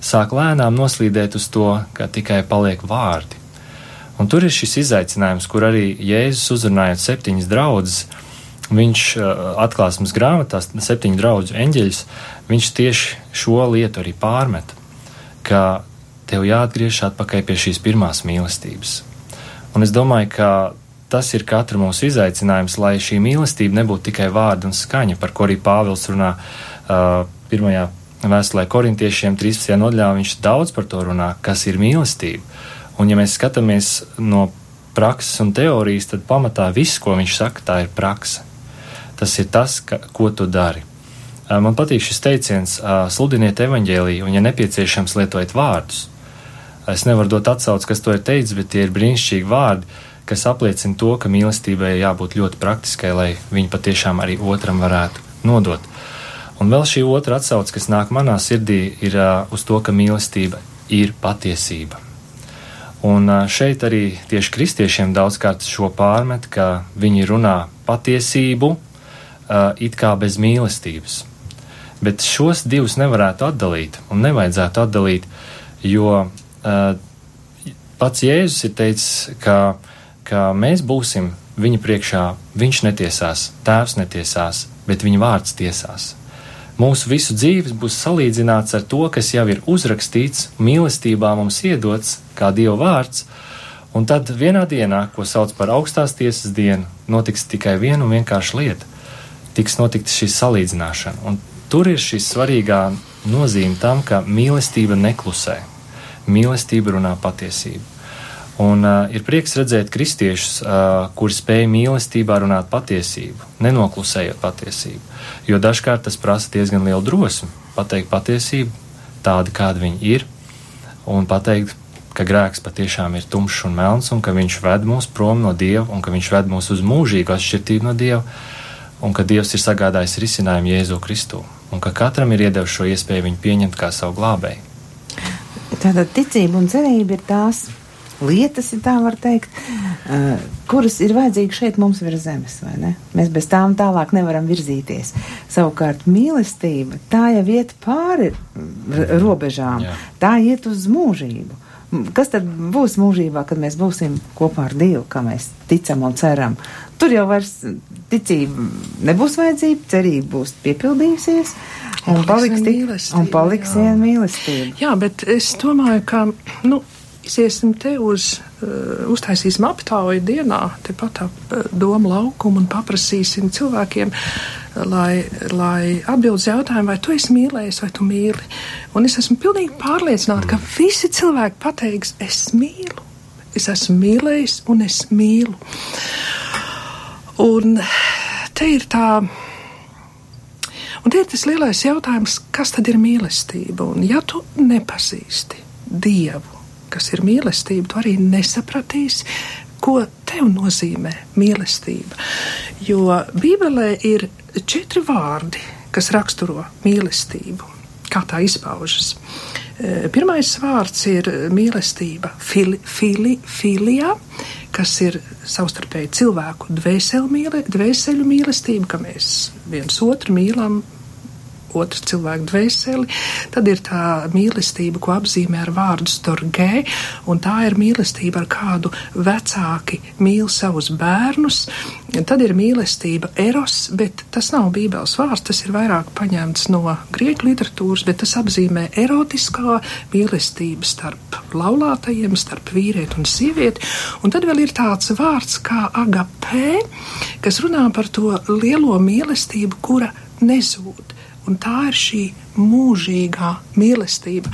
sāk lēnām noslīdēt uz to, ka tikai paliek vārdi. Un tur ir šis izaicinājums, kur arī Jēzus uzrunājot septiņas draudzes, viņš atklāsmes grāmatās, septiņu draugu eņģeļus, viņš tieši šo lietu arī pārmet, ka tev jāatgriežas atpakaļ pie šīs pirmās mīlestības. Un es domāju, ka tas ir katra mūsu izaicinājums, lai šī mīlestība nebūtu tikai vārdi un skaņa, par ko arī Pāvils runā uh, pirmajā vēstulē korintiešiem 13. nodaļā. Viņš daudz par to runā, kas ir mīlestība. Un ja mēs skatāmies no prakses un teorijas, tad pamatā viss, ko viņš saka, tā ir praksa. Tas ir tas, ka, ko tu dari. Man patīk šis teiciens, sludiniet evaņģēlīju, un, ja nepieciešams, lietojiet vārdus. Es nevaru dot atsauci, kas to ir teicis, bet tie ir brīnišķīgi vārdi, kas apliecina to, ka mīlestībai jābūt ļoti praktiskai, lai viņi patiešām arī otram varētu nodot. Un vēl šī otra atsauce, kas nāk manā sirdī, ir uh, uz to, ka mīlestība ir patiesība. Un uh, šeit arī tieši kristiešiem daudzkārt šo pārmet, ka viņi runā patiesību uh, it kā bez mīlestības. Bet šos divus nevarētu atdalīt un nevajadzētu atdalīt, jo uh, pats Jēzus ir teicis, ka, ka mēs būsim viņa priekšā, viņš netiesās, tēvs netiesās, bet viņa vārds tiesās. Mūsu visu dzīves būs salīdzināts ar to, kas jau ir uzrakstīts, mīlestībā mums iedots, kā Dieva vārds, un tad vienā dienā, ko sauc par augstās tiesas dienu, notiks tikai viena un vienkārša lieta - tiks notikt šī salīdzināšana. Un tur ir šī svarīgā nozīme tam, ka mīlestība neklusē mīlestība runā patiesību. Un uh, ir prieks redzēt kristiešus, uh, kuri spēj mīlestībā runāt patiesību, nenoklusējot patiesību. Jo dažkārt tas prasa diezgan lielu drosmi pateikt patiesību tādu, kāda viņa ir, un pateikt, ka grēks patiešām ir tumšs un melns, un ka viņš ved mūs prom no Dieva, un ka viņš ved mūs uz mūžīgu atšķirtību no Dieva, un ka Dievs ir sagādājis risinājumu Jēzu Kristu, un ka katram ir iedevis šo iespēju viņu pieņemt kā savu glābēju. Tātad ticība un cerība ir tās lietas, ja tā var teikt, uh, kuras ir vajadzīgas šeit mums virs zemes, vai ne? Mēs bez tām tālāk nevaram virzīties. Savukārt mīlestība, tā jau iet pāri robežām, Jā. tā iet uz mūžību. Kas tad būs mūžībā, kad mēs būsim kopā ar Dievu, kā mēs ticam un ceram? Tur jau vairs ticība nebūs vajadzība, cerība būs piepildījusies. Un paliks, paliks, un paliks viena mīlestība. Jā, bet es domāju, ka, nu, Iziesim te uz, uh, uztaisīsim aptauju dienā, tepat ap uh, domu laukumu un paprasīsim cilvēkiem, uh, lai, lai atbild uz jautājumu, vai tu esi mīlējis, vai tu mīli. Un es esmu pilnīgi pārliecināta, ka visi cilvēki pateiks, es mīlu, es esmu mīlējis un es mīlu. Un te ir tā. Un te ir tas lielais jautājums, kas tad ir mīlestība? Un ja tu nepazīsti Dievu, kas ir mīlestība, tu arī nesapratīsi, ko tev nozīmē mīlestība. Jo Bībelē ir četri vārdi, kas raksturo mīlestību, kā tā izpaužas. E, pirmais vārds ir mīlestība, fili, fili, filijā, kas ir savstarpēji cilvēku dvēseļu mīlestība, ka mēs viens otru mīlam, otru cilvēku dvēseli. Tad ir tā mīlestība, ko apzīmē ar vārdu storgē, un tā ir mīlestība, ar kādu vecāki mīl savus bērnus. Tad ir mīlestība eros, bet tas nav bībeles vārds, tas ir vairāk paņemts no grieķu literatūras, bet tas apzīmē erotiskā mīlestība starp laulātajiem, starp vīrieti un sievieti. Un tad vēl ir tāds vārds kā agapē, kas runā par to lielo mīlestību, kura nezūd. Un tā ir šī mūžīgā mīlestība.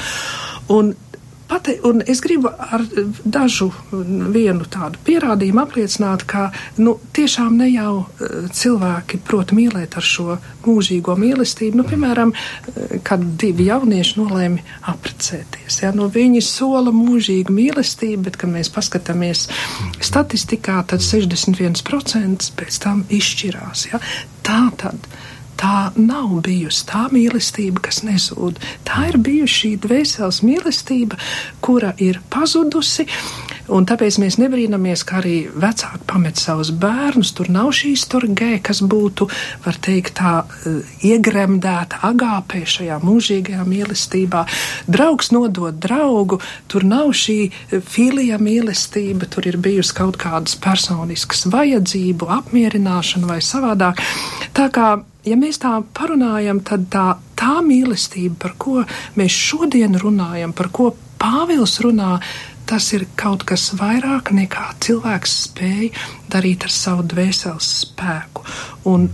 Un Pate, un es gribu ar dažu vienu tādu pierādījumu apliecināt, ka nu, tiešām ne jau uh, cilvēki prot mīlēt ar šo mūžīgo mīlestību. Nu, piemēram, uh, kad divi jaunieši nolēma apprecēties. Ja? Nu, viņi sola mūžīgu mīlestību, bet, kad mēs paskatāmies statistikā, tad 61% pēc tam izšķirās. Ja? Tā tad tā nav bijusi tā mīlestība, kas nezūd. Tā ir bijusi šī dvēseles mīlestība, kura ir pazudusi. Un tāpēc mēs nebrīnamies, ka arī vecāki pamet savus bērnus. Tur nav šī storgē, kas būtu, var teikt, tā uh, iegremdēta agāpē šajā mūžīgajā mīlestībā. Draugs nodod draugu, tur nav šī filija mīlestība, tur ir bijusi kaut kādas personiskas vajadzību apmierināšana vai savādāk. Tā kā ja mēs tā parunājam, tad tā, tā mīlestība, par ko mēs šodien runājam, par ko Pāvils runā, tas ir kaut kas vairāk nekā cilvēks spēja darīt ar savu dvēseles spēku. Un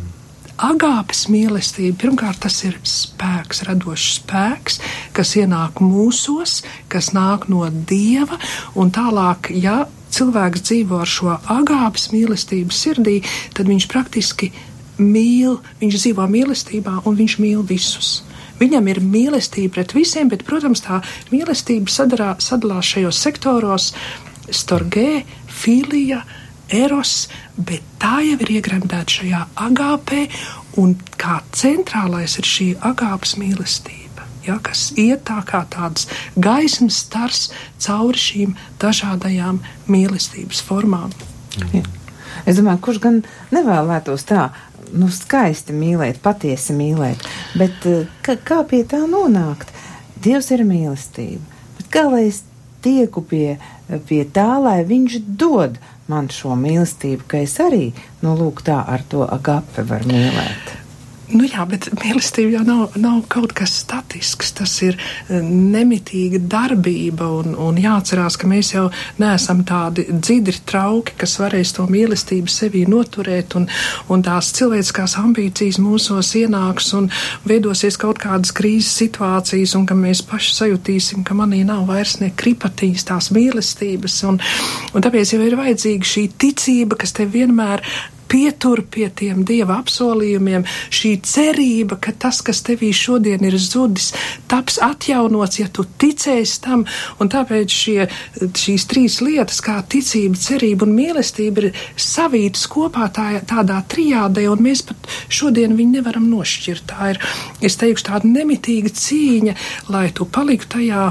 agāpes mīlestība, pirmkārt, tas ir spēks, radošs spēks, kas ienāk mūsos, kas nāk no dieva, un tālāk, ja cilvēks dzīvo ar šo agāpes mīlestību sirdī, tad viņš praktiski mīl, viņš dzīvo mīlestībā un viņš mīl visus. Viņam ir mīlestība pret visiem, bet, protams, tā mīlestība sadarā, sadalās šajos sektoros - storgē, filija, eros, bet tā jau ir iegremdēta šajā agāpē, un kā centrālais ir šī agāpes mīlestība ja, kas iet tā kā tāds gaismas stars cauri šīm dažādajām mīlestības formām. Ja. Es domāju, kurš gan nevēlētos tā, nu, skaisti mīlēt, patiesi mīlēt, bet eh, kā, kā pie tā nonākt? Dievs ir mīlestība, bet kā lai es tieku pie, pie tā, lai viņš dod man šo mīlestību, ka es arī, nu, lūk, tā ar to agape var mīlēt? Nu jā, bet mīlestība jau nav, nav kaut kas statisks. Tas ir eh, nemitīga darbība. Un, un jāatcerās, ka mēs jau neesam tādi dzidri trauki, kas varēs to mīlestību sevī noturēt. Un, un tās cilvēciskās ambīcijas mūsos ienāks un veidosies kaut kādas krīzes situācijas, un ka mēs paši sajutīsim, ka manī nav vairs ne kripatīs tās mīlestības. Un, un tāpēc jau ir vajadzīga šī ticība, kas te vienmēr pietur pie tiem dieva apsolījumiem, šī cerība, ka tas, kas tevī šodien ir zudis, taps atjaunots, ja tu ticēsi tam. Un tāpēc šie, šīs trīs lietas, kā ticība, cerība un mīlestība, ir savītas kopā tā, tādā trijādē, un mēs pat šodien viņu nevaram nošķirt. Tā ir, es teikšu, tāda nemitīga cīņa, lai tu paliktu tajā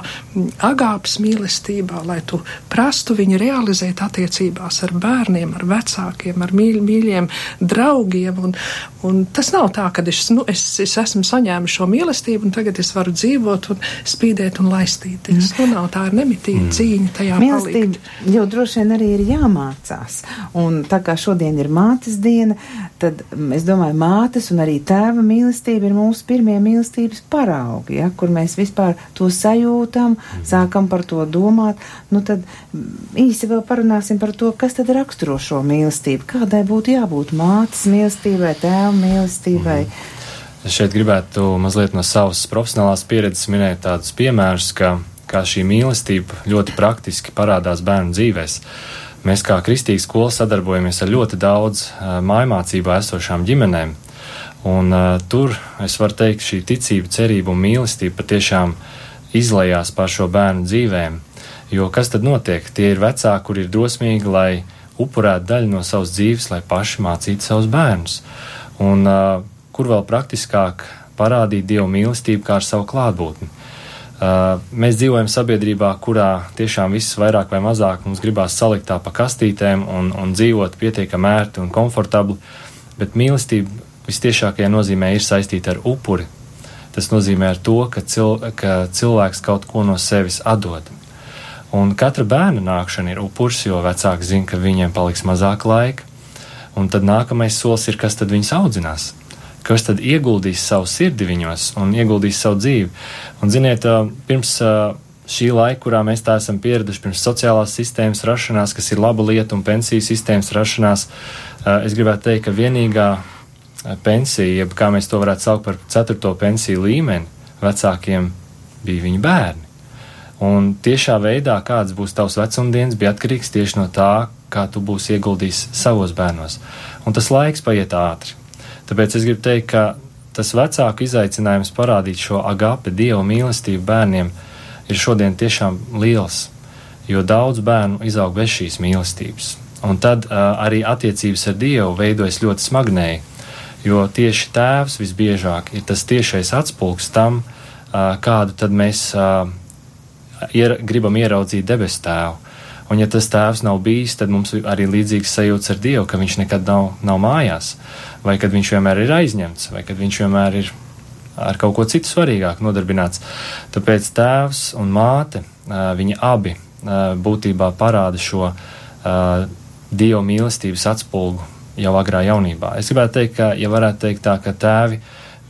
agāpas mīlestībā, lai tu prastu viņu realizēt attiecībās ar bērniem, ar vecākiem, ar mīļ, mīļiem mīļiem draugiem. Un, un tas nav tā, ka es, nu, es, es esmu saņēmis šo mīlestību, un tagad es varu dzīvot un spīdēt un laistīties. Mm. Nu, nav tā ir nemitīga mm. cīņa tajā mīlestība. Palikt. Jau droši vien arī ir jāmācās. Un tā kā šodien ir mātes diena, tad es domāju, mātes un arī tēva mīlestība ir mūsu pirmie mīlestības paraugi, ja, kur mēs vispār to sajūtam, mm. sākam par to domāt. Nu, tad īsi vēl parunāsim par to, kas tad raksturo šo mīlestību, kādai būtu jābūt mātes mīlestībai, tēva mīlestībai. Mm. Es šeit gribētu mazliet no savas profesionālās pieredzes minēt tādus piemērus, ka, kā šī mīlestība ļoti praktiski parādās bērnu dzīvēs. Mēs kā kristīga skola sadarbojamies ar ļoti daudz uh, mājmācībā esošām ģimenēm, un uh, tur es varu teikt, šī ticība, cerība un mīlestība patiešām izlējās pār šo bērnu dzīvēm. Jo kas tad notiek? Tie ir vecāki, kuri ir drosmīgi, lai upurētu daļu no savas dzīves, lai paši mācītu savus bērnus. Un uh, kur vēl praktiskāk parādīt dievu mīlestību kā ar savu klātbūtni. Uh, mēs dzīvojam sabiedrībā, kurā tiešām viss vairāk vai mazāk mums gribās salikt tā pa kastītēm un, un dzīvot pietiekami ērti un komfortabli, bet mīlestība vistiešākajā nozīmē ir saistīta ar upuri. Tas nozīmē ar to, ka, cil, ka cilvēks kaut ko no sevis atdod. Un katra bērna nākšana ir upurs, jo vecāki zina, ka viņiem paliks mazāk laika. Un tad nākamais solis ir, kas tad viņus audzinās. Kas tad ieguldīs savu sirdi viņos un ieguldīs savu dzīvi? Un, ziniet, pirms šī laika, kurā mēs tā esam pieraduši, pirms sociālās sistēmas rašanās, kas ir laba lieta, un pensiju sistēmas rašanās, es gribētu teikt, ka vienīgā pensija, jeb kā mēs to varētu saukt par ceturto pensiju līmeni, vecākiem bija viņu bērni. Un tiešā veidā, kāds būs tavs vecumdienas, bija atkarīgs tieši no tā, kā tu būsi ieguldījis savos bērnos. Un tas laiks paiet ātri. Tāpēc es gribu teikt, ka tas vecāku izaicinājums parādīt šo agape, dievu mīlestību bērniem ir šodien tiešām liels, jo daudz bērnu izaug bez šīs mīlestības. Un tad uh, arī attiecības ar Dievu veidojas ļoti smagnēji, jo tieši tēvs visbiežāk ir tas tiešais atspulgs tam, uh, kādu tad mēs uh, ier, gribam ieraudzīt debesu tēvu. Un, ja tas tēvs nav bijis, tad mums arī līdzīgs sajūts ar Dievu, ka viņš nekad nav, nav mājās, vai kad viņš vienmēr ir aizņemts, vai kad viņš vienmēr ir ar kaut ko citu svarīgāku nodarbināts. Tāpēc tēvs un māte, viņi abi būtībā parāda šo Dieva mīlestības atspulgu jau agrā jaunībā. Es gribētu teikt, ka, ja varētu teikt tā, ka tēvi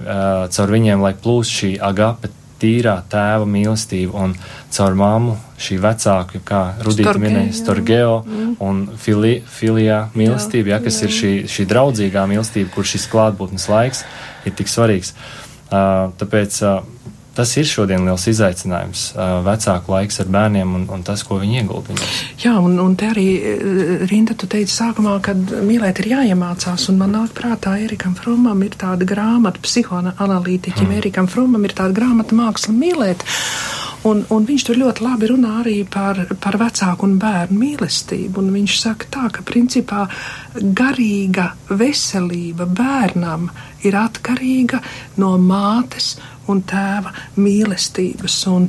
caur viņiem, lai plūst šī agape tīrā tēva mīlestība un caur māmu šī vecāka, kā Rudīta minēja, Storgeo mm. un fili, filijā mīlestība, jā, ja, kas jā. ir šī, šī draudzīgā mīlestība, kur šis klātbūtnes laiks ir tik svarīgs. Uh, tāpēc uh, tas ir šodien liels izaicinājums, vecāku laiks ar bērniem un, un tas, ko viņi iegulda viņos. Jā, un, un te arī, Rinda, tu teici sākumā, ka mīlēt ir jāiemācās, un man nāk prātā Erikam Fromam ir tāda grāmata, psihoanalītiķim mm. Erikam Fromam ir tāda grāmata māksla mīlēt. Un, un viņš tur ļoti labi runā arī par, par vecāku un bērnu mīlestību. Un viņš saka tā, ka principā garīga veselība bērnam ir atkarīga no mātes un tēva mīlestības. Un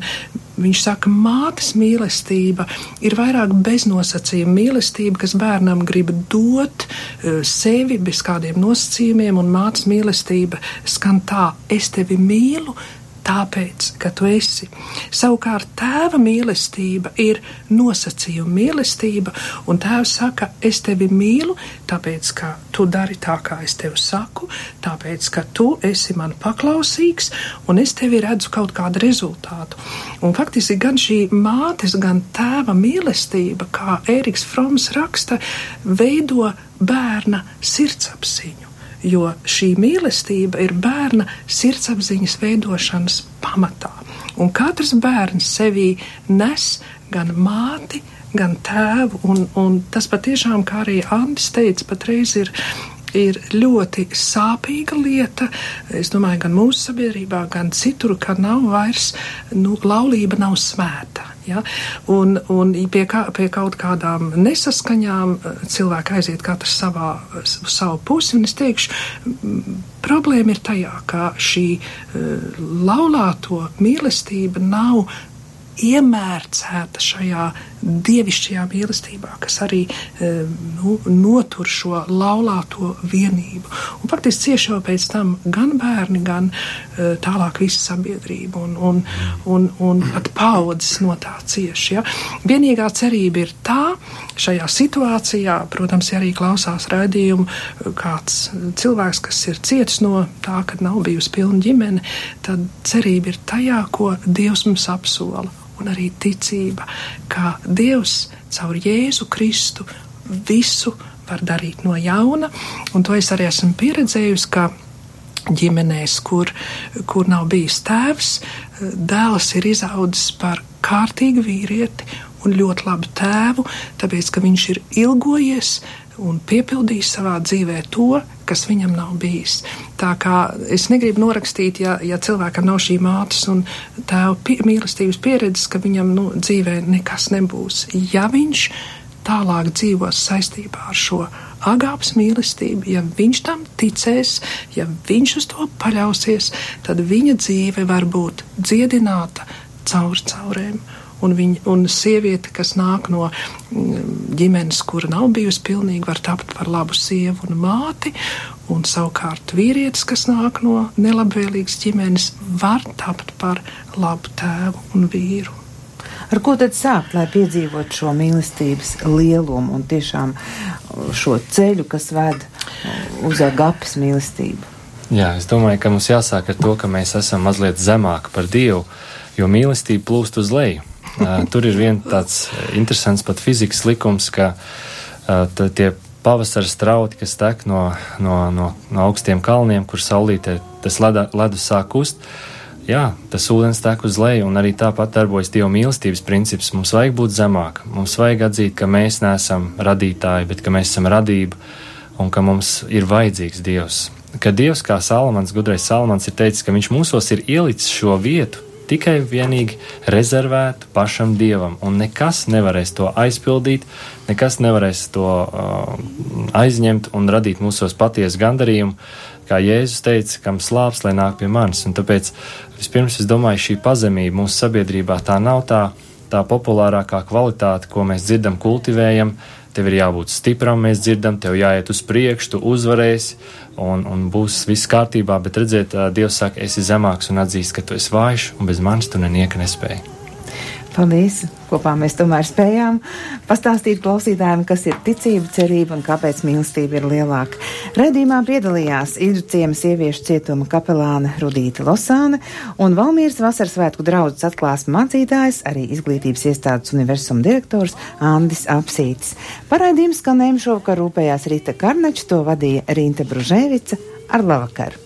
viņš saka, mātes mīlestība ir vairāk beznosacījuma mīlestība, kas bērnam grib dot eh, sevi bez kādiem nosacījumiem, un mātes mīlestība skan tā, es tevi mīlu tāpēc, ka tu esi. Savukārt tēva mīlestība ir nosacījuma mīlestība, un tēvs saka, es tevi mīlu, tāpēc, ka tu dari tā, kā es tev saku, tāpēc, ka tu esi man paklausīgs, un es tevi redzu kaut kādu rezultātu. Un faktiski gan šī mātes, gan tēva mīlestība, kā Ēriks Froms raksta, veido bērna sirdsapziņu jo šī mīlestība ir bērna sirdsapziņas veidošanas pamatā. Un katrs bērns sevī nes gan māti, gan tēvu, un, un tas patiešām, kā arī Andris teica, patreiz ir ir ļoti sāpīga lieta. Es domāju, gan mūsu sabiedrībā, gan citur, ka nav vairs, nu, laulība nav svēta. Ja? Un, un pie, kā, pie kaut kādām nesaskaņām eh, cilvēki aiziet katrs savā, savu pusi, es teikšu, problēma ir tajā, ka šī uh, laulāto mīlestība nav iemērcēta šajā dievišķajā mīlestībā, kas arī e, nu, notur šo laulāto vienību. Un faktiski cieši jau pēc tam gan bērni, gan e, tālāk visa sabiedrība un, un, un, un pat paudzes no tā cieši. Ja? Vienīgā cerība ir tā, šajā situācijā, protams, ja arī klausās raidījumu kāds cilvēks, kas ir cietis no tā, ka nav bijusi pilna ģimene, tad cerība ir tajā, ko Dievs mums apsola un arī ticība, ka Dievs caur Jēzu Kristu visu var darīt no jauna, un to es arī esmu pieredzējusi, ka ģimenēs, kur, kur nav bijis tēvs, dēls ir izaudzis par kārtīgu vīrieti un ļoti labu tēvu, tāpēc, ka viņš ir ilgojies un piepildījis savā dzīvē to, kas viņam nav bijis. Tā kā es negribu norakstīt, ja, ja cilvēkam nav šī mātes un tēva pie, mīlestības pieredzes, ka viņam nu, dzīvē nekas nebūs. Ja viņš tālāk dzīvos saistībā ar šo agāps mīlestību, ja viņš tam ticēs, ja viņš uz to paļausies, tad viņa dzīve var būt dziedināta caur caurēm un, viņa, un sieviete, kas nāk no mm, ģimenes, kura nav bijusi pilnīga, var tapt par labu sievu un māti, un savukārt vīrietis, kas nāk no nelabvēlīgas ģimenes, var tapt par labu tēvu un vīru. Ar ko tad sākt, lai piedzīvot šo mīlestības lielumu un tiešām šo ceļu, kas ved uz agapes mīlestību? Jā, es domāju, ka mums jāsāk ar to, ka mēs esam mazliet zemāki par Dievu, jo mīlestība plūst uz leju. Tur ir viens tāds interesants pat fizikas likums, ka tie pavasara strauti, kas tek no, no, no, no augstiem kalniem, kur saulītē tas leda, ledus sāk kust, jā, tas ūdens tek uz leju, un arī tāpat darbojas Dieva mīlestības princips. Mums vajag būt zemāk, mums vajag atzīt, ka mēs neesam radītāji, bet ka mēs esam radība, un ka mums ir vajadzīgs Dievs. Ka Dievs, kā Salamans, gudrais Salamans, ir teicis, ka viņš mūsos ir ielicis šo vietu, tikai vienīgi rezervētu pašam dievam, un nekas nevarēs to aizpildīt, nekas nevarēs to uh, aizņemt un radīt mūsos patiesu gandarījumu. Kā Jēzus teica, kam slāps, lai nāk pie manis. Un tāpēc vispirms es domāju, šī pazemība mūsu sabiedrībā tā nav tā, tā populārākā kvalitāte, ko mēs dzirdam, kultivējam. Tev ir jābūt stipram, mēs dzirdam, tev jāiet uz priekšu, tu uzvarēsi, un, un būs viss kārtībā, bet redziet, Dievs saka, esi zemāks un atzīst, ka tu esi vājš, un bez manis tu nenieka nespēji. Paldies! Kopā mēs tomēr spējām pastāstīt klausītājiem, kas ir ticība, cerība un kāpēc mīlestība ir lielāka. Redījumā piedalījās Idru ciemas sieviešu cietuma kapelāne Rudīta Losāne un Valmīras vasaras svētku draudzes atklāsmes mācītājs, arī izglītības iestādes universuma direktors Andis Apsītis. Paraidījums skanējumu šovakar rūpējās Rita Karnača, to vadīja Rīta Bružēvica ar labvakaru!